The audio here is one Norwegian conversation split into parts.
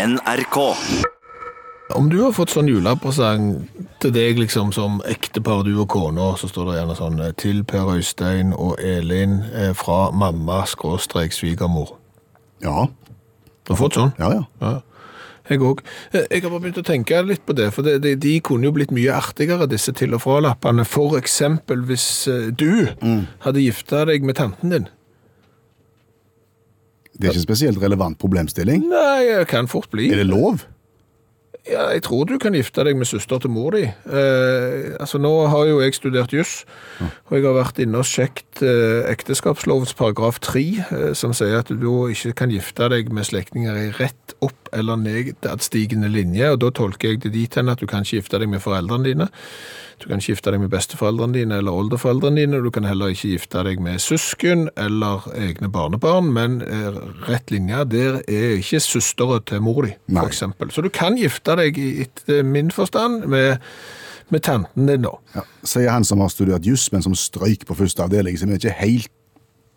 NRK. Om du har fått sånn julepresang til deg liksom som ektepar, du og kona, så står det gjerne sånn eh, til Per Øystein og Elin eh, fra mamma skråstrek svigermor. Ja, Du har fått sånn? ja, ja. Ja. Jeg òg. Jeg har bare begynt å tenke litt på det, for de, de, de kunne jo blitt mye artigere, disse til- og fra-lappene. For eksempel hvis du du hadde gifta deg med tanten din. Det er ikke en spesielt relevant problemstilling. Nei, det kan fort bli. Er det lov? Ja, jeg tror du kan gifte deg med søster til mor di. Eh, altså, nå har jo jeg studert juss, og jeg har vært inne og sjekket eh, ekteskapslovens paragraf 3, eh, som sier at du ikke kan gifte deg med slektninger i rett opp eller nedadstigende linje, og da tolker jeg det dit hen at du kan ikke gifte deg med foreldrene dine. Du kan ikke gifte deg med besteforeldrene dine eller oldeforeldrene dine, du kan heller ikke gifte deg med søsken eller egne barnebarn, men eh, rett linje, der er ikke søstera til mor di, f.eks. Så du kan gifte deg i etter min forstand med, med tanten din da. Ja. Sier han som har studert juss, men som strøyk på første avdeling, som er ikke helt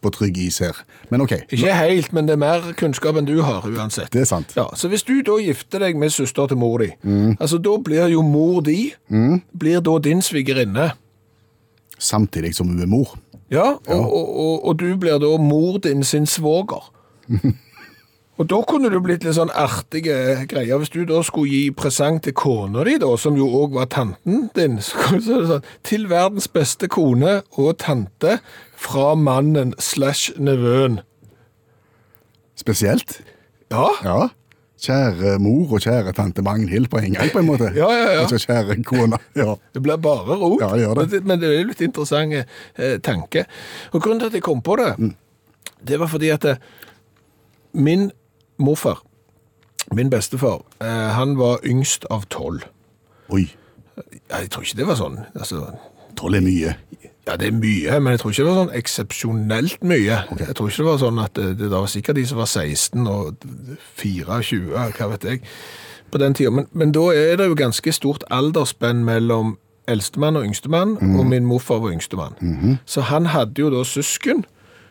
på trygg is her. Men ok, Ikke helt, men det er mer kunnskap enn du har uansett. det er sant. Ja, så hvis du da gifter deg med søster til mor di, altså da blir jo mor di, blir da din svigerinne. Samtidig som hun er mor. Ja, og, og, og, og du blir da mor din sin svoger. Og da kunne det blitt litt sånn artige greier. Hvis du da skulle gi presang til kona di, da, som jo òg var tanten din, så er det sånn Til verdens beste kone og tante fra mannen slash nevøen. Spesielt. Ja, Ja. Kjære mor og kjære tante Magnhild på en gang, på en måte. Ja, ja, ja. Altså kjære kone. Ja. det blir bare rot. Ja, det gjør det. Men, det, men det er jo litt interessant eh, tanke. Og grunnen til at jeg kom på det, Mm. det var fordi at eh, min morfar, min bestefar, eh, han var yngst av tolv. Oi, jeg tror ikke det var sånn. Altså, tolv er mye. ja, det er mye, men jeg tror ikke det var sånn eksepsjonelt mye. Jeg tror ikke det var sånn at det, det var sikkert de som var 16 og 24, hva vet jeg, på den tida. Men, men da er det jo ganske stort aldersspenn mellom eldstemann og yngstemann, og min morfar var yngstemann. Så han hadde jo da søsken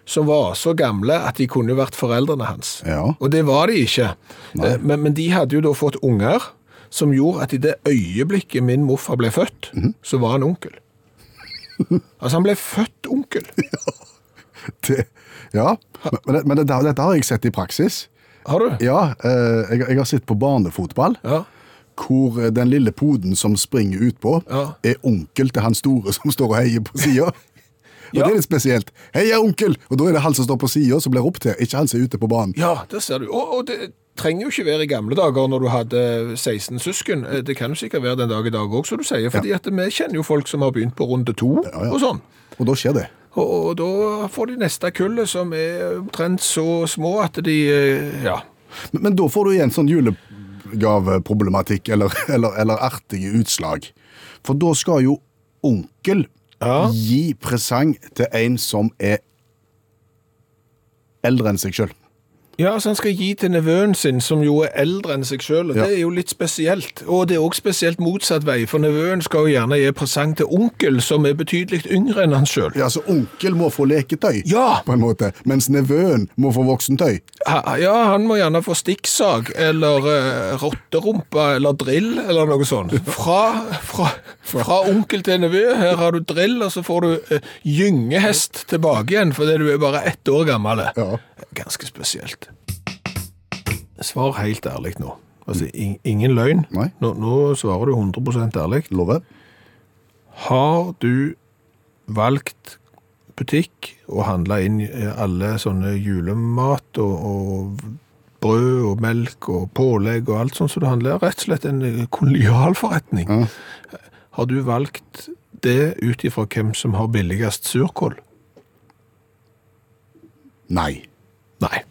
som var så gamle at de kunne vært foreldrene hans. Ja. Og det var de ikke. Eh, Men, men de hadde jo da fått unger som gjorde at i det øyeblikket min morfar ble født, så var han onkel. Altså, han ble født onkel. Det, ja, men, men, det, dette har jeg sett i praksis. Har du? Ja, eh, jeg, jeg har sett på barnefotball, Ja. hvor eh, den lille poden som springer utpå, Ja. er onkel til han store som står og heier på sida. Og Ja. det er litt spesielt. 'Heia, onkel!' Og da er det han som står på sida som blir ropt til, ikke han som er ute på banen. Ja, det ser du. Og, og det trenger jo ikke være i gamle dager når du hadde 16 søsken. Eh, Det kan jo sikkert være den dag i dag òg, som du sier. fordi at vi kjenner jo folk som har begynt på runde to ja. og sånn. Og da skjer det. Og, og da får de neste kullet som er omtrent så små at de eh, Ja. Men, men da får du igjen sånn julegaveproblematikk, eller, eller, eller artige utslag. For da skal jo onkel Ja. gi presang til en som er eldre enn seg sjøl. Ja, så han skal gi til nevøen sin, som jo er eldre enn seg sjøl. Ja. Det er jo litt spesielt. Og det er òg spesielt motsatt vei, for nevøen skal jo gjerne gi presang til onkel, som er betydelig yngre enn han sjøl. Ja, så onkel må få leketøy, Ja. på en måte, mens nevøen må få voksentøy. Ja, han må gjerne få stikksag, eller uh, rotterumpe, eller drill, eller noe sånt. Fra, fra, fra onkel til nevø, her har du drill, og så får du uh, gyngehest tilbake igjen, fordi du er bare ett år gammel. Ja. Ganske spesielt. Svar helt ærlig nå. Altså, in- ingen løgn. Nei. Nå, nå svarer du 100% ærlig. Lover? Har du valgt butikk og handla inn eh, alle sånne julemat og, og brød og melk og pålegg og alt sånt som du handler? Rett og slett en kolonialforretning. Ja. Har du valgt det ut ifra hvem som har billigst surkål? Nei. Nei.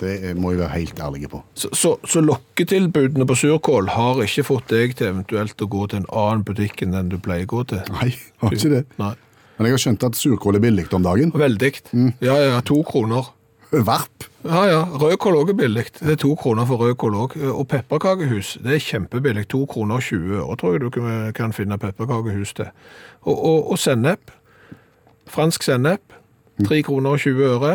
Det må jeg være helt ærlig på. Så, så, så lokketilbudene på surkål har ikke fått deg til eventuelt å gå til en annen butikk enn den du pleier å gå til? Nei, har ikke det. Nei. Men jeg har skjønt at surkål er billig om dagen. Veldig. Ja, ja, to kroner. Varp. Ja, ja. Rødkål òg er billig. Det er to kroner for rødkål òg. Og pepperkakehus, det er kjempebillig. To kroner og 20 øre tror jeg du kan- kan finne pepperkakehus til. Og, og, og sennep. Fransk sennep. Tre kroner og 20 øre.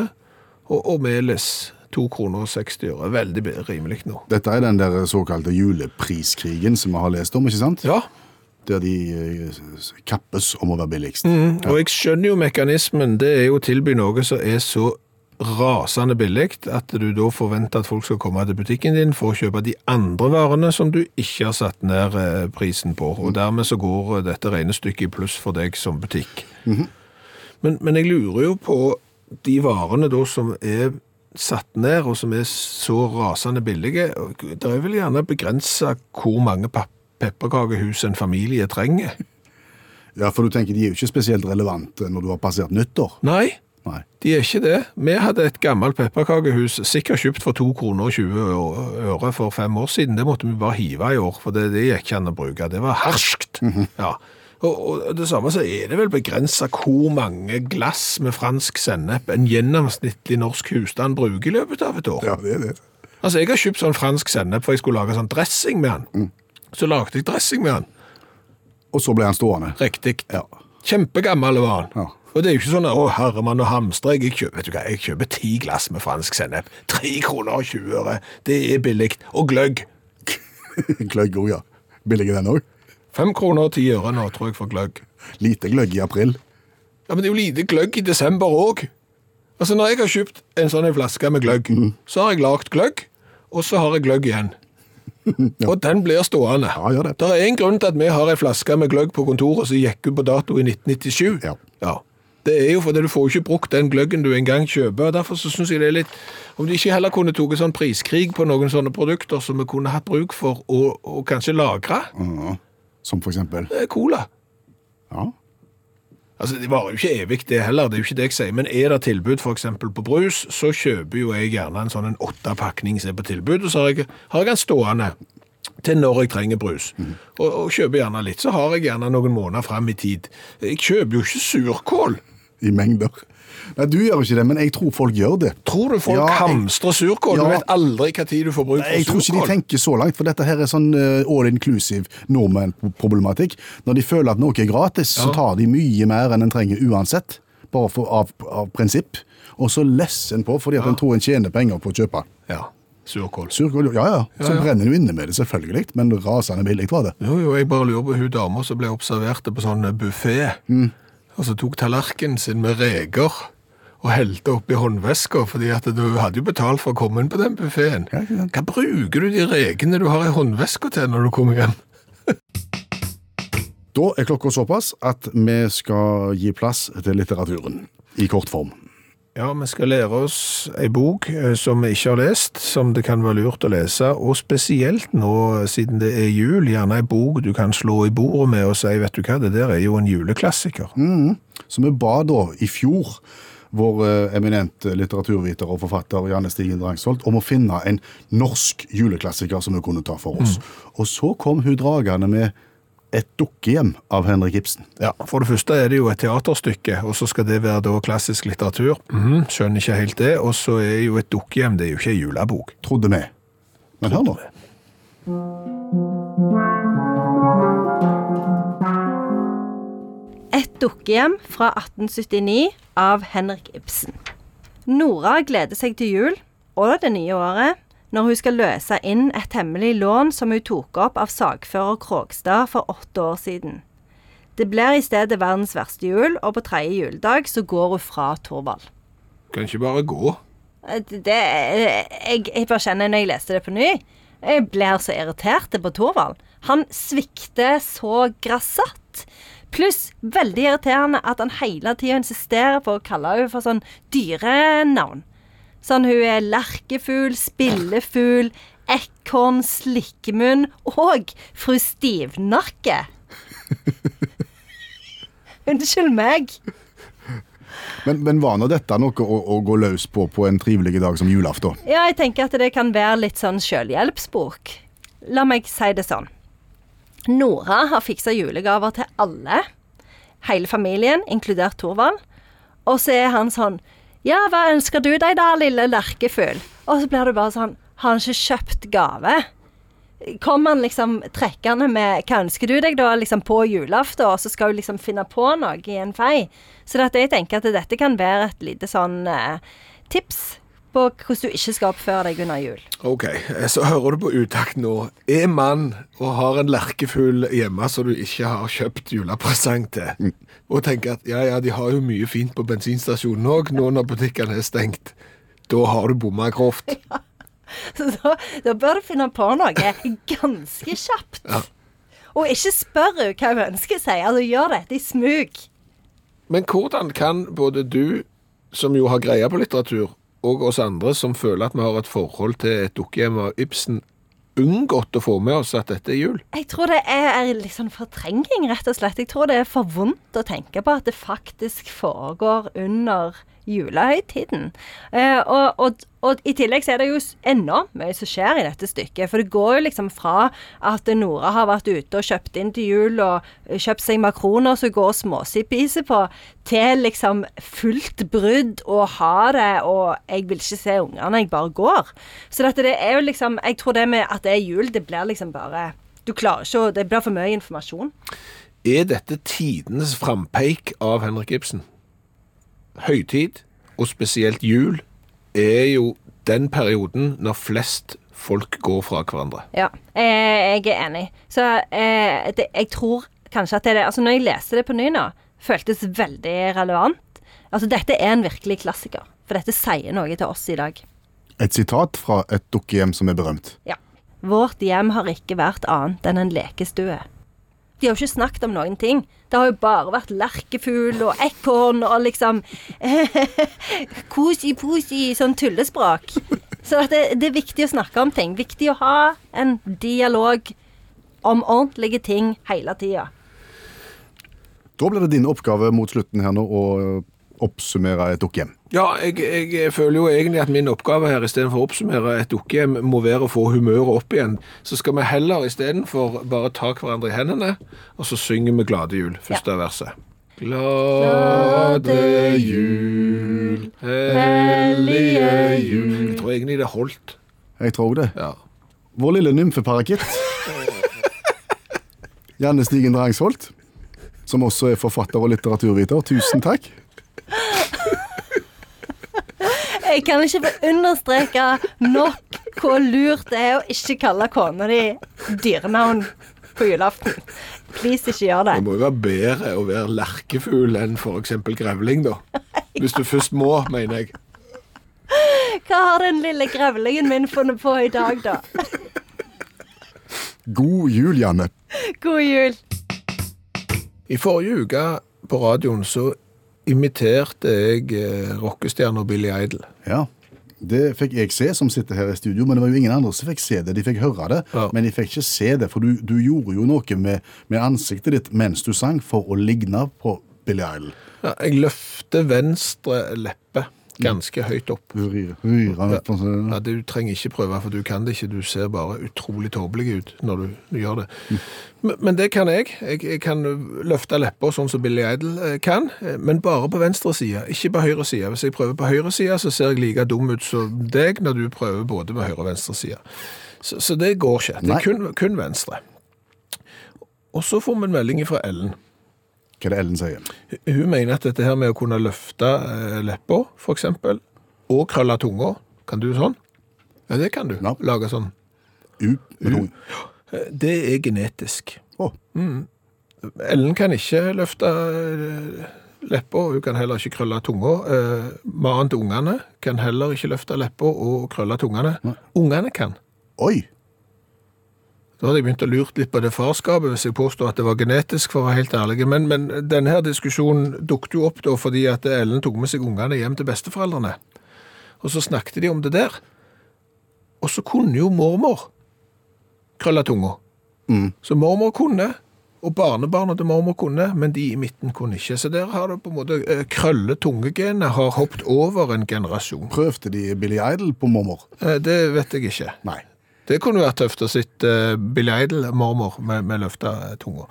Og, og melis To kroner og 60 øre. Veldig rimelig nå. Dette er den der såkalte julepriskrigen som vi har lest om, ikke sant? Ja, Der de eh, kappes om å være billigst. og jeg skjønner jo mekanismen. Det er jo å tilby noe som er så rasende billig at du da forventer at folk skal komme til butikken din for å kjøpe de andre varene som du ikke har satt ned eh, prisen på. Og dermed så går eh, dette regnestykket i pluss for deg som butikk. men, men jeg lurer jo på de varene da som er satt ned, og som er så rasende billige. Det er vel gjerne begrensa hvor mange pepperkakehus en familie trenger. Ja, for du tenker de er jo ikke spesielt relevante når du har passert nyttår. Nei, Nei. de er ikke det. Vi hadde et gammelt pepperkakehus, sikkert kjøpt for 2 kroner og 20 øre for fem år siden. Det måtte vi bare hive i år, for det, det gikk ikke an å bruke. Det var harskt. ja. Og, og det samme så er det vel begrensa hvor mange glass med fransk sennep en gjennomsnittlig norsk husstand bruker i løpet av et år. Ja, det er det. Altså, jeg har kjøpt sånn fransk sennep for jeg skulle lage sånn dressing med den. Så lagde jeg dressing med den. Og så ble han stående. Riktig. Ja. Kjempegammel var han. Ja. Og det er jo ikke sånn at, å herremann og hamstre, jeg kjøper, vet du hva, jeg kjøper ti glass med fransk sennep. Tre kroner og 20 øre. Det er billig. Og gløgg. gløgg òg, ja. Billig den òg. Fem kroner og ti øre nå, tror jeg, for gløgg. Lite gløgg i april. Ja, men det er jo lite gløgg i desember òg. Altså, når jeg har kjøpt en sånn flaske med gløgg, så har jeg lagd gløgg, og så har jeg gløgg igjen. Og den blir stående. Ja, gjør det. Det er en grunn til at vi har ei flaske med gløgg på kontoret som gikk ut på dato i 1997. Ja. ja. Det er jo fordi du får ikke brukt den gløggen du engang kjøper. og Derfor så synes jeg det er litt Om de ikke heller kunne tatt sånn priskrig på noen sånne produkter som vi kunne hatt bruk for å, og kanskje lagre. Ja. Som for eksempel. Er cola. Ja. Altså, Det varer jo ikke evig, det heller. det er jo ikke det jeg sier. Men er det tilbud eksempel på brus, så kjøper jo jeg gjerne en sånn en åttapakning som er på tilbud, og så har jeg, har jeg den stående til når jeg trenger brus. Og, og kjøper gjerne litt, så har jeg gjerne noen måneder fram i tid. Jeg kjøper jo ikke surkål. I mengder. Nei, du gjør ikke det, men jeg tror folk gjør det. Tror du folk Ja, hamstrer surkål? Du vet aldri hva tid du får bruk for Jeg tror ikke de tenker så langt, for dette her er sånn eh, all inclusive nordmenn-problematikk. Når de føler at noe er gratis, så tar de mye mer enn en trenger uansett, bare for, av, av prinsipp. Og så lesser en på fordi at en tror en tjener penger på å kjøpe. Ja, surkål. Surkål, ja ja, så Ja, ja. brenner du inne med det selvfølgelig, men rasende billig var det. Jo, jo, jeg bare lurer på hun dama som ble observert på sånn buffé, og så tok tallerkenen sin med reker og helte oppi håndveska, fordi at du hadde jo betalt for å komme inn på den buffeen. Ja. Hva bruker du de rekene du har i håndveska til når du kommer hjem? Da er klokka såpass at vi skal gi plass til litteraturen i kort form. Ja, vi skal lære oss ei bok eh, som vi ikke har lest, som det kan være lurt å lese, og spesielt nå, siden det er jul, gjerne ei bok du kan slå i bordet med og si, vet du hva, det der er jo en juleklassiker. Så vi ba da i fjor vår eminent eminente litteraturviter og forfatter Janne Stigen Drangsholt om å finne en norsk juleklassiker som vi kunne ta for oss. Og så kom hun dragende med Et dukkehjem av Henrik Ibsen. Ja, For det første er det jo et teaterstykke, og så skal det være da klassisk litteratur. Mhm, skjønner ikke helt det. Og så er jo et dukkehjem, det er jo ikke ei julebok. Trodde vi. Men hør nå. Et dukkehjem fra 1879 av Henrik Ibsen. Nora gleder seg til jul og det nye året når hun skal løse inn et hemmelig lån som hun tok opp av sagfører Krogstad for åtte år siden. Det blir i stedet verdens verste jul, og på tredje juledag så går hun fra Torvald. Kan ikke bare gå. Eh, Det, jeg, jeg bare kjenner når jeg leste det på ny Jeg blir så irritert på Torvald. Han svikter så grassat. Pluss veldig irriterende at han hele tida insisterer på å kalle henne for sånn dyrenavn. Sånn hun er lerkefugl, spillefugl, ekorn, slikkemunn og fru Stivnakke. Unnskyld meg. Men, men var nå dette noe å, å gå løs på på en trivelig dag som julaften? Ja, jeg tenker at det kan være litt sånn selvhjelpsbok. La meg si det sånn. Nora har fiksa julegaver til alle. Hele familien, inkludert Thorvald. Og så er han sånn Ja, hva ønsker du deg da, lille lerkefugl? Og så blir det bare sånn Har han ikke kjøpt gave? Kommer han liksom trekkende med Hva ønsker du deg da, liksom på julaften? Og så skal hun liksom finne på noe i en fei. Så jeg tenker at dette kan være et lite sånn eh, tips på hvordan du ikke skal oppføre deg under jul. Ok, så hører du på utakt nå. Er mann og har en lerkefugl hjemme som du ikke har kjøpt julepresang til, og tenker at ja, ja, de har jo mye fint på bensinstasjonen òg, nå når butikkene er stengt. Da har du bomma grovt. Ja. da, da bør du finne på noe ganske kjapt. Ja. Og ikke spør hva hun ønsker seg. Altså, gjør dette i smug. Men hvordan kan både du, som jo har greie på litteratur, og oss andre som føler at vi har et forhold til et dukkehjem av Ibsen, unngått å få med oss at dette er jul? Jeg tror det er litt sånn fortrenging, rett og slett. Jeg tror det er for vondt å tenke på at det faktisk foregår under julehøytiden. Eh, og, og, og i tillegg så er det jo Enda mye som skjer i dette stykket. For det går jo liksom fra at Nora har vært ute og kjøpt inn til jul og eh, kjøpt seg makroner som går småsippise på, til liksom fullt brudd og ha det, og jeg vil ikke se ungene, jeg bare går. Så dette, det er jo liksom Jeg tror det med at det er jul, det blir liksom bare Du klarer ikke å Det blir for mye informasjon. Er dette tidenes frampeik av Henrik Ibsen? Høytid, og spesielt jul, er jo den perioden når flest folk går fra hverandre. Ja, eh, jeg er enig. Så eh, det, jeg tror kanskje at det er det Altså, når jeg leser det på ny nå, føltes veldig relevant. Altså, dette er en virkelig klassiker. For dette sier noe til oss i dag. Et sitat fra et dukkehjem som er berømt. Ja. Vårt hjem har ikke vært annet enn en lekestue. De har jo ikke snakket om noen ting. Det har jo bare vært lerkefugl og ekorn og liksom Kosi-posi, sånn tullespråk. Så det, det er viktig å snakke om ting. Viktig å ha en dialog om ordentlige ting hele tida. Da blir det din oppgave mot slutten her nå å oppsummere et dukkehjem. Ja, jeg, jeg føler jo egentlig at min oppgave her, istedenfor å oppsummere et dukkehjem, må være å få humøret opp igjen. Så skal vi heller istedenfor bare ta hverandre i hendene, og så synger vi Glade jul, første verset. Glade jul, hellige jul Jeg tror egentlig det holdt. Jeg tror det. Ja. Vår lille nymfeparakitt. Janne Stigen Drangsholt, som også er forfatter og litteraturviter. Tusen takk. Jeg kan ikke få understreke nok hvor lurt det er å ikke kalle kona di dyrenavn på julaften. Please, ikke gjør det. Det må jo være bedre å være lerkefugl enn f.eks. grevling, da. Hvis du først må, mener jeg. Hva har den lille grevlingen min funnet på i dag, da? God jul, Janne. God jul. I forrige uke på radioen så imiterte jeg eh, rockestjerna Billy Idol. Ja, det fikk jeg se som sitter her i studio, men det var jo ingen andre som fikk se det. De fikk høre det, Ja. men de fikk ikke se det, for du, du gjorde jo noe med, med ansiktet ditt mens du sang for å ligne på Billy Idol. Ja, jeg løfter venstre leppe ganske høyt opp. Opp og Ja, Du trenger ikke prøve, for du kan det ikke. Du ser bare utrolig tåpelig ut når du, du gjør det. Men, men det kan jeg. jeg. Jeg kan løfte lepper sånn som Billy Idol eh, kan, eh, men bare på venstre side, ikke på høyre side. Hvis jeg prøver på høyre side, så ser jeg like dum ut som deg når du prøver både på høyre og venstre side. Så, så det går ikke. Det er kun, kun venstre. Og så får vi en melding fra Ellen. Hva er det Ellen sier? Hun mener at dette her med å kunne løfte leppa, lepper, for eksempel, og krølle tunga, kan du sånn? Ja, det kan du. Ja. Lage sånn. U. U. Eh, Det er genetisk. Å, Ellen kan ikke løfte leppa, lepper, hun kan heller ikke krølle tunga. Eh, Mannen til ungene kan heller ikke løfte lepper og krølle tungene. Ungene kan. Oi! Da hadde jeg begynt å lure litt på det farskapet, hvis jeg påstår at det var genetisk, for å være helt ærlig. Men, men denne her diskusjonen dukket jo opp da fordi at Ellen tok med seg ungene hjem til besteforeldrene. Og så snakket de om det der. Og så kunne jo mormor krølle tunga. Så mormor kunne, og barnebarna til mormor kunne, men de i midten kunne ikke. Så der har det på en måte eh, krølle-tungegenet har hoppet over en generasjon. Prøvde de Billy Idol på mormor? Eh, Det vet jeg ikke. Nei. Det kunne vært tøft å sitte uh, Billy Idol-mormor med, med løfta eh, tunga.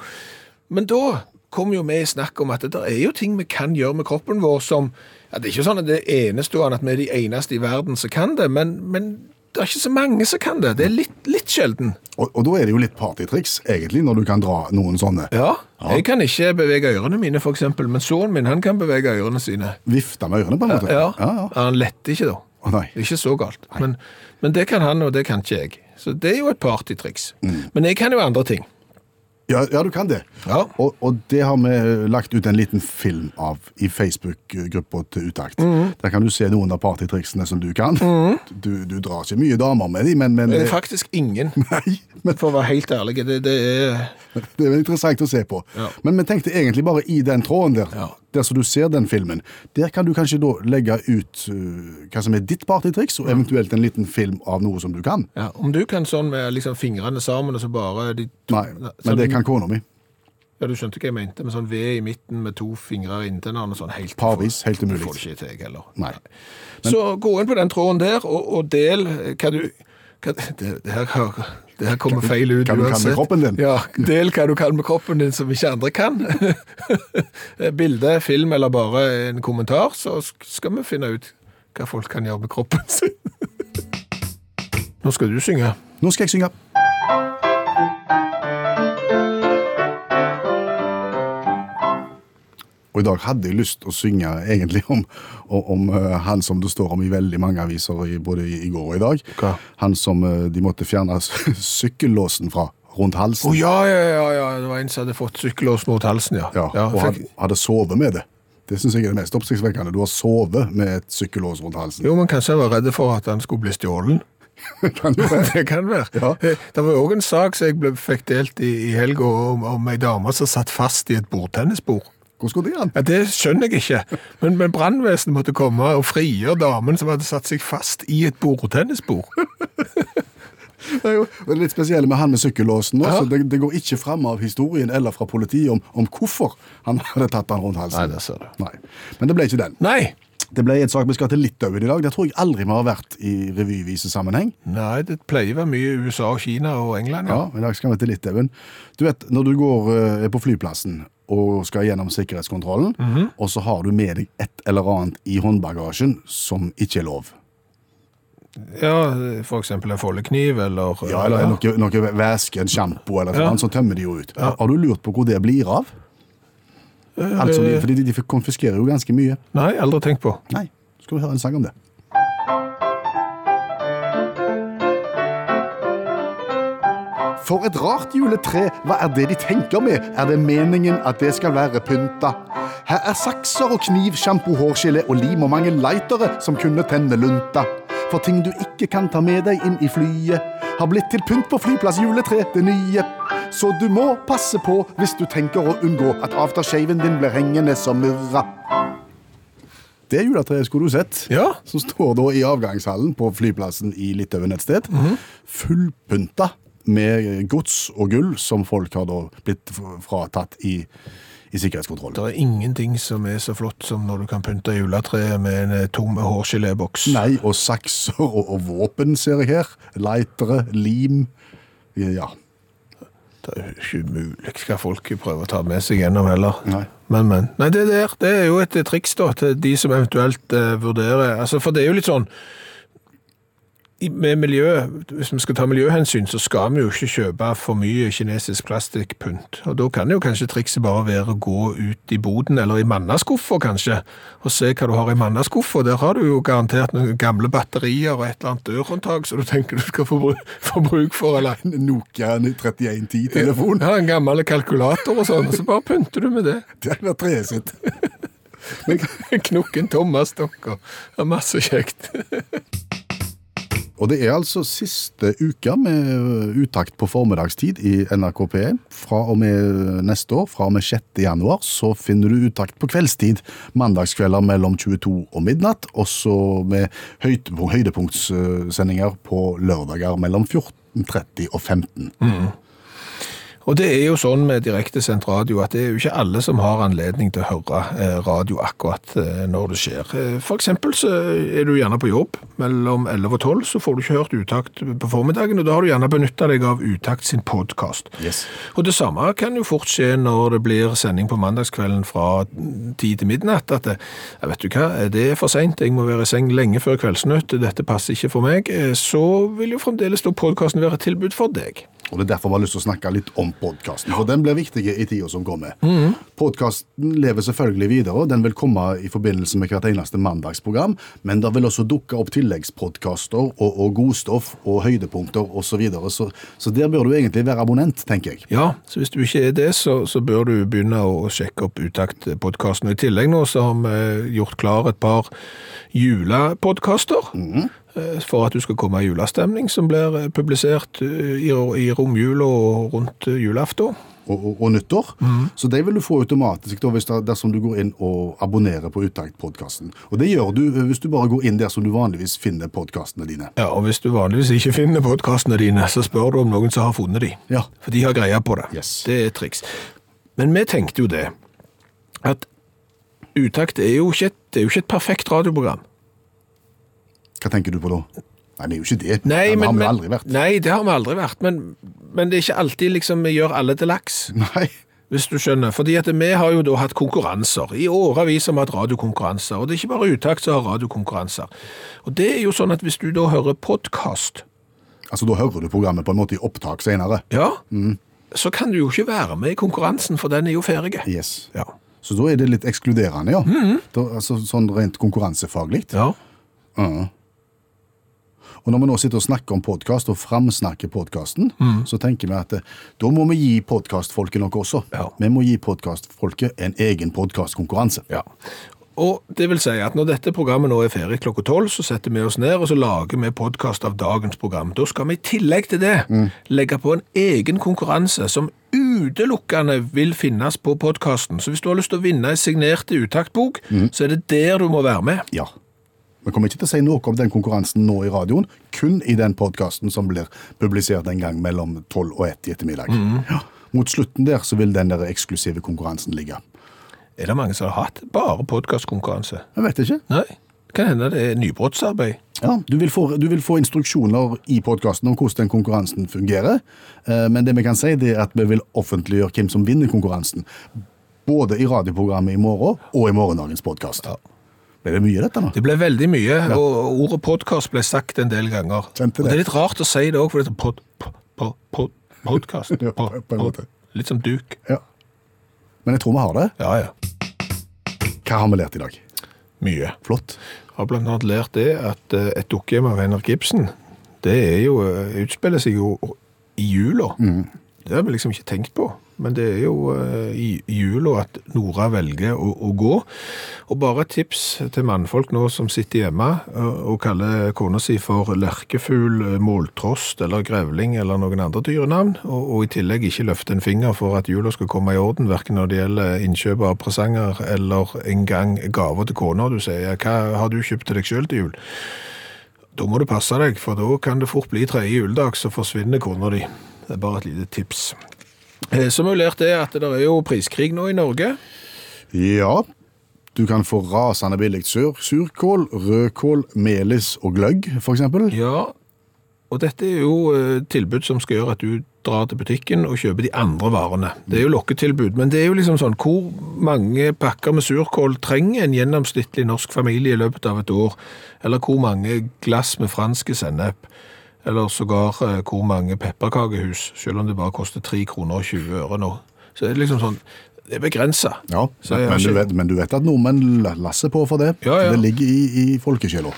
Men da kom jo vi i snakk om at det er jo ting vi kan gjøre med kroppen vår som ja, Det er ikke sånn at det er enestående at vi er de eneste i verden som kan det, men, men det er ikke så mange som kan det. Det er litt, litt sjelden. Og, og da er det jo litt partytriks, egentlig, når du kan dra noen sånne. Ja, Jeg kan ikke bevege ørene mine, eksempel, men sønnen min han kan bevege ørene sine. Vifte med ørene, på en måte. Ja, ja, ja. Han letter ikke, da. Nei. Det er ikke så galt. Men, men det kan han, og det kan ikke jeg. Så det er jo et partytriks. Men jeg kan jo andre ting. Ja, ja, du kan det. Ja. Og, og det har vi eh, lagt ut en liten film av i Facebook-gruppa til Utakt. Mm. Der kan du se noen av partytriksene som du kan. Du, du drar ikke mye damer med dem, men, men Det er faktisk ingen, Nei, men for å være helt ærlig. Det, det er det er interessant å se på. Ja. Men vi tenkte egentlig bare i den tråden der, Ja. Der som du ser den filmen, der kan du kanskje da legge ut uh, hva som er ditt partytriks, og eventuelt en liten film av noe som du kan. ja, Om du kan sånn med liksom fingrene sammen og så bare de to, Nei, sånn, men det kan kona mi. Ja, Du skjønte hva jeg mente? Med sånn V i midten med to fingre inntil hverandre. Sånn helt, Parvis, helt umulig. Det får det ikke til, jeg heller. Nei. Så gå inn på den tråden der, og, og del hva du det, det, her, det her kommer feil ut hva du kan med kroppen din. Ja, del hva du kan med kroppen din som ikke andre kan. Bilde, film eller bare en kommentar, så skal vi finne ut hva folk kan gjøre med kroppen sin. Nå skal du synge. Nå skal jeg synge. Og i dag hadde jeg lyst til å synge egentlig om, om, om eh, han som det står om i veldig mange aviser både i, går og i dag. Hva? Han som eh, de måtte fjerne sykkellåsen fra rundt Å halsen. ja, ja, ja, ja, det var en som hadde fått sykkellås mot halsen, ja. Ja, og fikk- hadde, sovet med det. Det syns jeg er det mest oppsiktsvekkende. Du har sovet med et sykkellås rundt halsen. Jo, men kanskje jeg var redd for at han skulle bli. Kan du det? Det kan være. Ja. Eh, Det var òg en sak som jeg ble, fikk delt i, i helga om, om ei dame som satt fast i et bordtennisbord. Hvordan skulle det hen? Ja, Det skjønner jeg ikke, men, men brannvesenet måtte komme og frigjøre damen som hadde satt seg fast i et bordtennisbord. Det er jo det er litt spesielle med han med sykkellåsen. Ja. det, det går ikke fram av historien eller fra politiet om, om hvorfor han hadde tatt han rundt halsen. Nei, det ser du. Nei. Men det ble ikke den. Nei! Det ble en sak vi skal til Litauen i dag. Det tror jeg aldri vi har vært i revyvisesammenheng. Nei, det pleier å være mye USA, Kina og England, ja. Ja, I dag skal vi til Litauen. Du vet, Når du går er på flyplassen og skal gjennom sikkerhetskontrollen, Mhm. og så har du med deg et eller annet i håndbagasjen som ikke er lov. Ja, eksempel en foldekniv, eller Ja, eller noe, noe væske, en sjampo eller Ja. sånn, så tømmer de jo ut. Har du lurt på hvor det blir av? Altså, de, fordi de, de konfiskerer jo ganske mye. Nei, aldri tenkt på. Nei, skal vi høre en sang om det. For et rart juletre, hva er det de tenker med? Er det meningen at det skal være pynta? Her er sakser og kniv, sjampo, hårgelé og lim og mange lightere som kunne tenne lunta. For ting du ikke kan ta med deg inn i flyet, har blitt til pynt på flyplass juletre, det nye. Så du må passe på hvis du tenker å unngå at aftershaven din blir hengende som murra. Det juletreet skulle du sett. Ja. Som står da i avgangshallen på flyplassen i Litauen et sted. Fullpynta med gods og gull som folk har da blitt fratatt i, i sikkerhetskontrollen. Det er ingenting som er så flott som når du kan pynte juletreet med en eh, tom hårgeléboks. Nei, og sakser og, og våpen ser jeg her. Lightere, lim. Ja. Det er jo ikke mulig hva folk prøver å ta med seg gjennom heller. Nei. Men, men. Nei, det der, det er jo et triks da, til de som eventuelt eh, vurderer altså, For det er jo litt sånn med miljø, Hvis vi skal ta miljøhensyn, så skal vi jo ikke kjøpe for mye kinesisk plastikkpynt. Og Da kan jo kanskje trikset bare være å gå ut i boden, eller i mannaskuffer kanskje, og se hva du har i mannaskuffer. Der har du jo garantert noen gamle batterier og et eller annet dørhåndtak som du tenker du skal få, bru- få bruk for. eller En Nokia 3110-telefon. ja, en gammel kalkulator og sånn, og så bare pynter du med det. Det hadde vært treet sitt. Knokken Thomas Dokker. masse kjekt. Og det er altså siste uka med uttakt på formiddagstid i NRK P1. Fra og med neste år, fra og med 6. januar, så finner du uttakt på kveldstid. Mandagskvelder mellom 22 og midnatt, også med høydepunktsendinger på lørdager mellom 14.30 og 15. Og det er jo sånn med direktesendt radio at det er jo ikke alle som har anledning til å høre eh, radio akkurat eh, når det skjer. Eh, For eksempel så er du gjerne på jobb mellom 11 og 12, så får du ikke hørt utakt på formiddagen, og da har du gjerne benyttet deg av utakt sin podcast. Yes. Og det samme kan jo fort skje når det blir sending på mandagskvelden fra 10 til midnatt, at det, ja, vet du hva, det er for sent, jeg må være i seng lenge før kveldsnytt, dette passer ikke for meg, så vil jo fremdeles da podcasten være et tilbud for deg. Og Det er derfor vi har lyst til å snakke litt om podkasten, for den blir viktig i tida som kommer. Podkasten lever selvfølgelig videre, den vil komme i forbindelse med hvert eneste mandagsprogram, men det vil også dukke opp tilleggspodkaster og, og godstoff og høydepunkter osv. Så, videre. så Så der bør du egentlig være abonnent, tenker jeg. Ja, så hvis du ikke er det, så, så bør du begynne å sjekke opp Utakt-podkasten. I tillegg nå så har vi gjort klar et par julepodkaster. eh, For at du skal komme i julestemning, som blir eh, publisert eh, i, i romjula og rundt eh, julaften. Og, og, og nyttår. Så de vil du få automatisk da, hvis det, dersom du går inn og abonnerer på Utakt-podkasten. Og det gjør du eh, hvis du bare går inn der som du vanligvis finner podkastene dine. Ja, og hvis du vanligvis ikke finner podkastene dine, så spør du om noen som har funnet de. Ja. For de har greia på det. Yes. Det er triks. Men vi tenkte jo det, at Utakt er jo ikke et, jo ikke et perfekt radioprogram. Hva tenker du på da? Nei, det er jo ikke det. Nei, det men, har vi men- aldri vært. Nei, det har vi aldri vært. Men, men det er ikke alltid liksom vi gjør alle til laks, Nei. hvis du skjønner. Fordi at vi har jo da hatt konkurranser. I årevis har vi hatt radiokonkurranser. Og det er ikke bare Utakt som har radiokonkurranser. Og det er jo sånn at hvis du da hører podkast, Altså, Da hører du programmet på en måte i opptak senere. ja, så kan du jo ikke være med i konkurransen, for den er jo ferdig. Yes. Ja. Så da er det litt ekskluderende, ja. da, altså, sånn rent konkurransefaglig. ja. Og når vi nå sitter og snakker om podkast, og framsnakker podkasten, Mm. så tenker vi at eh, da må vi gi podkastfolket noe også. Ja. Vi må gi podkastfolket en egen podkastkonkurranse. Ja. Og det vil si at når dette programmet nå er ferdig klokka tolv, så setter vi oss ned og så lager vi podkast av dagens program. Da skal vi i tillegg til det legge på en egen konkurranse som utelukkende vil finnes på podkasten. Så hvis du har lyst til å vinne en signert utaktbok, så er det der du må være med. Ja. Vi kommer ikke til å si noe om den konkurransen nå i radioen, kun i den podkasten som blir publisert en gang mellom tolv og ett i ettermiddag. Ja. Mot slutten der så vil den der eksklusive konkurransen ligge. Er det mange som har hatt bare podkastkonkurranse? Jeg vet ikke. Nei. Kan hende det er nybrottsarbeid. Ja, du vil, få, du vil få instruksjoner i podkasten om hvordan den konkurransen fungerer. Eh, Men det vi kan si, det er at vi vil offentliggjøre hvem som vinner konkurransen. Både i radioprogrammet i morgen og i morgendagens podkast. Ble det mye, dette nå? Det ble veldig mye, og ordet podkast ble sagt en del ganger. Det. Og det. er litt rart å si det òg, for det er pod, pod, pod, pod, podkast. Ja, på- på en. Litt som duk. Ja. Men jeg tror vi har det. Ja, ja. Hva har vi lært i dag? Mye. Flott. Jeg Har blant annet lært det at eh, et dukkehjem av Henrik Ibsen, det er jo, eh, utspiller seg jo i jula. Det har vi liksom ikke tenkt på. Men det er jo eh, i jula at Nora velger å, å gå. Og bare et tips til mannfolk nå som sitter hjemme og, og kaller kona si for lerkefugl, eh, måltrost eller grevling eller noen andre dyrenavn, og, og i tillegg ikke løfte en finger for at jula skal komme i orden, hverken når det gjelder innkjøp av presanger eller engang gaver til kona. Du sier, hva har du kjøpt til deg selv til jul? Da må du passe deg, for da kan det fort bli tredje juledag, så forsvinner kona di. Det er bare et lite tips. Eh, Så har vi at det er jo priskrig nå i Norge. Ja, du kan få rasende billig sur, surkål, rødkål, melis og gløgg, eksempel. Ja, og dette er jo eh, tilbud som skal gjøre at du drar til butikken og kjøper de andre varene. Det er jo lokketilbud, men det er jo liksom sånn, hvor mange pakker med surkål trenger en gjennomsnittlig norsk familie i løpet av et år? Eller hvor mange glass med franske sennep? Eller sågar eh, hvor mange pepperkakehus, selv om det bare koster 3 kroner og 20 øre nå. Så det er liksom sånn, det er begrenset. Ja, men, du vet, men du vet at nordmenn lasser på for det. Ja, ja. Det ligger i, i folkesjela.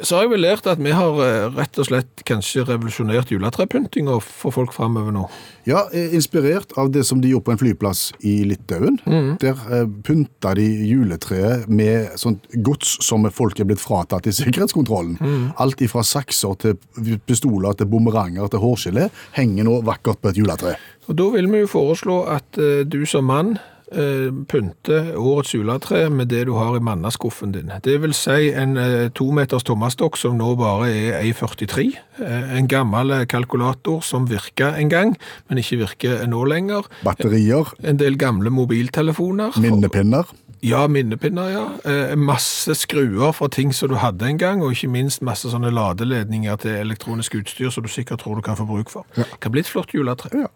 Så har jeg vel lært at vi har eh, rett og slett kanskje revolusjonert juletrepyntinga for folk fremover nå. Ja, eh, inspirert av det som de gjorde på en flyplass i Litauen. Mm. Der eh, pynta de juletreet med sånt gods som folk er blitt fratatt i sikkerhetskontrollen. Mm. Alt ifra sakser til pistoler til bumeranger til hårgelé henger nå vakkert på et juletre. Og da vil vi jo foreslå at eh, du som mann eh, pynter årets juletre med det du har i mannaskuffen din. Det vil si en eh, to meters tommastokk som nå bare er 1,43. Eh, en gammel kalkulator som virker en gang, men ikke virker nå lenger. Batterier, En del gamle mobiltelefoner. minnepinner. Ja, minnepinner, ja. Masse skruer fra ting som du hadde en gang, og ikke minst masse sånne ladeledninger til elektronisk utstyr som du sikkert tror du kan få bruk for. Kan bli et flott juletre. Ja.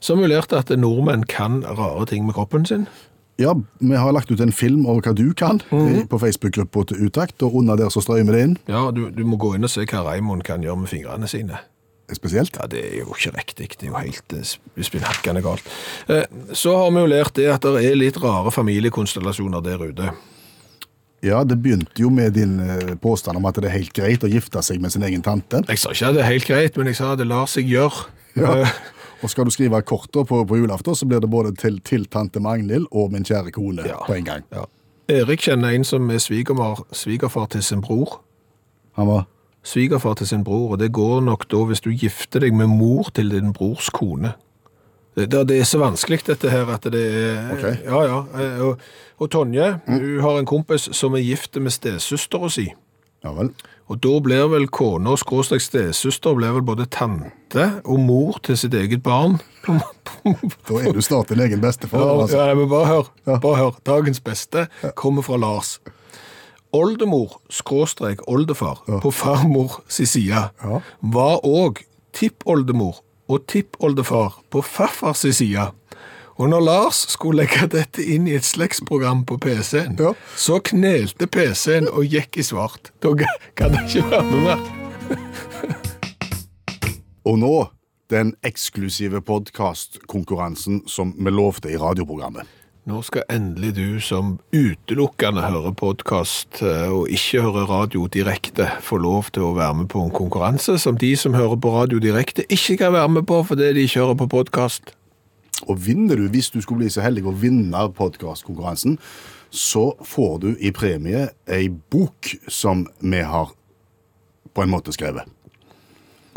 Så har lært at nordmenn kan rare ting med kroppen sin. Ja, vi har lagt ut en film over hva du kan eh, på Facebook-gruppa til Utakt, og under der så strømmer det inn. Ja, du, du må gå inn og se hva Raimond kan gjøre med fingrene sine. spesielt? Ja, det er jo ikke riktig. Det er jo helt eh, spinnhakkende galt. Eh, Så har vi jo lært det at det er litt rare familiekonstellasjoner der ute. Ja, det begynte jo med din eh, påstand om at det er helt greit å gifte seg med sin egen tante. Jeg sa ikke at det er helt greit, men jeg sa at det lar seg gjøre. Ja. Og skal du skrive korter på, på julaften, så blir det både til, til tante Magnhild og min kjære kone Ja. på en gang. Ja. Erik kjenner en som er svigermor, svigerfar til sin bror. Han var Svigerfar til sin bror, og det går nok da hvis du gifter deg med mor til din brors kone. Det, det er så vanskelig dette her at det er Ok. Ja, ja. Eh, Og, og Tonje, hun har en kompis som er gift med stesøstera si. Ja vel. Og da blir vel kona skråstrek stesøster blir vel både tante og mor til sitt eget barn. Da er du snart din egen bestefar. Ja, altså. ja, men bare hør. Ja. Bare hør. Dagens beste kommer fra Lars. Oldemor, skråstrek oldefar, på farmor si side, Ja. var òg tippoldemor og tippoldefar på farfars si side. Og når Lars skulle legge dette inn i et slektsprogram på PC-en, Ja. så knelte PC-en og gikk i svart. Da kan det ikke være noe mer. Og nå den eksklusive podkastkonkurransen som vi lovte i radioprogrammet. Nå skal endelig du som utelukkende hører podkast og ikke hører radio direkte, få lov til å være med på en konkurranse som de som hører på radio direkte, ikke kan være med på fordi de ikke hører på podkast. Og vinner du, hvis du skulle bli så heldig å vinne podkastkonkurransen, så får du i premie ei bok som vi har på en måte skrevet.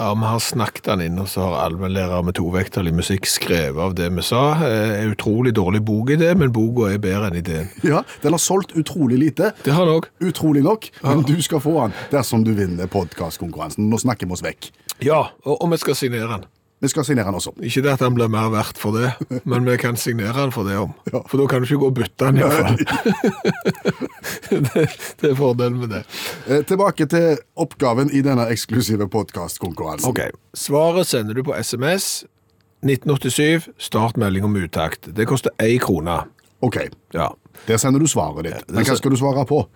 Ja, Vi har snakket den inn, og så har allmennlærer med tovektig musikk skrevet av det vi sa. Eh, Er utrolig dårlig bokidé, men boka er bedre enn ideen. Ja, Den har solgt utrolig lite. Det har den òg. Utrolig nok, men du skal få den dersom du vinner podkastkonkurransen. Nå snakker vi oss vekk. Ja, og, og vi skal signere den. Vi skal signere den også. Ikke det at han blir mer verdt for det, men vi kan signere han for det om. Ja. For da kan du ikke gå og bytte han iallfall. det, det er fordelen med det. Eh, tilbake til oppgaven i denne eksklusive podkastkonkurransen. Ok, Svaret sender du på SMS 1987, startmelding om uttakt. Det koster én krone. Ok, Ja. der sender du svaret ditt. Men hva skal du svare på?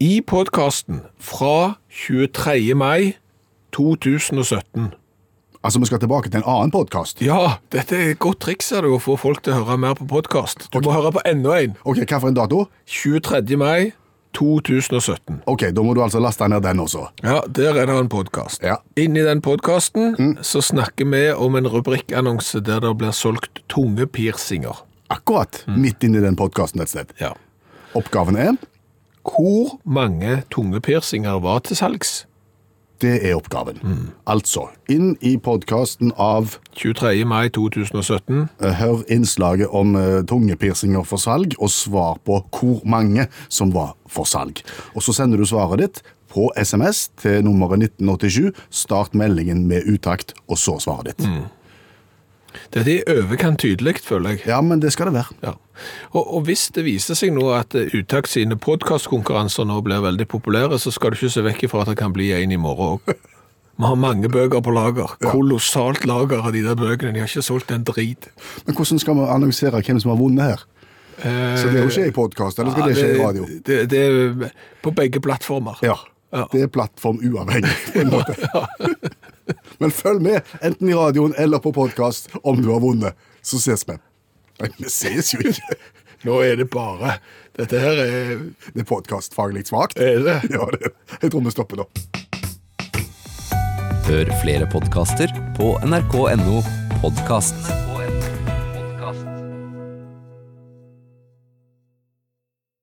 I podkasten fra 23. mai 2017 Altså, vi skal tilbake til en annen podkast. Ja, dette er et godt triks ser du, å få folk til å høre mer på podkast. Du må høre på enda en. Ok, hva for en dato? 23. mai 2017. Ok, da må du altså laste ned den også. Ja, der er det en podkast. Ja. Inni den podkasten så snakker vi om en rubrikkannonse der det blir solgt tunge piercinger. Akkurat midt inni den podkasten et sted. Ja. Oppgaven er Hvor mange tunge piercinger var til salgs? Det er oppgaven. Altså, inn i podkasten av 23. mai 2017. eh, Hør innslaget om tungepirsinger tungepiercinger for salg, og svar på hvor mange som var for salg. Og Så sender du svaret ditt på SMS til nummeret 1987. Start meldingen med utakt, og så svaret ditt. Dette er i overkant tydelig, føler jeg. Ja, men det skal det være. Ja. Og, og hvis det viser seg nå at uttak Utakt sine podkastkonkurranser nå blir veldig populære, så skal du ikke se vekk ifra at det kan bli en i morgen òg. Vi har mange bøker på lager. Kolossalt lager av de der bøkene. De har ikke solgt en drit. Men hvordan skal vi annonsere hvem som har vunnet her? Så det er jo ikke i podkast, eller skal Ja, det skje i radio? Det, det er på begge plattformer. Ja. Ja. Det er plattform uavhengig. på en måte. Men følg med, enten i radioen eller på podkast, om du har vunnet. Så ses vi. Nei, vi ses jo ikke. Nå er det bare Dette her er Det er podkastfaglig svakt. Er det? Ja, det. Jeg tror vi stopper da. Hør flere podkaster på nrk.no podkast.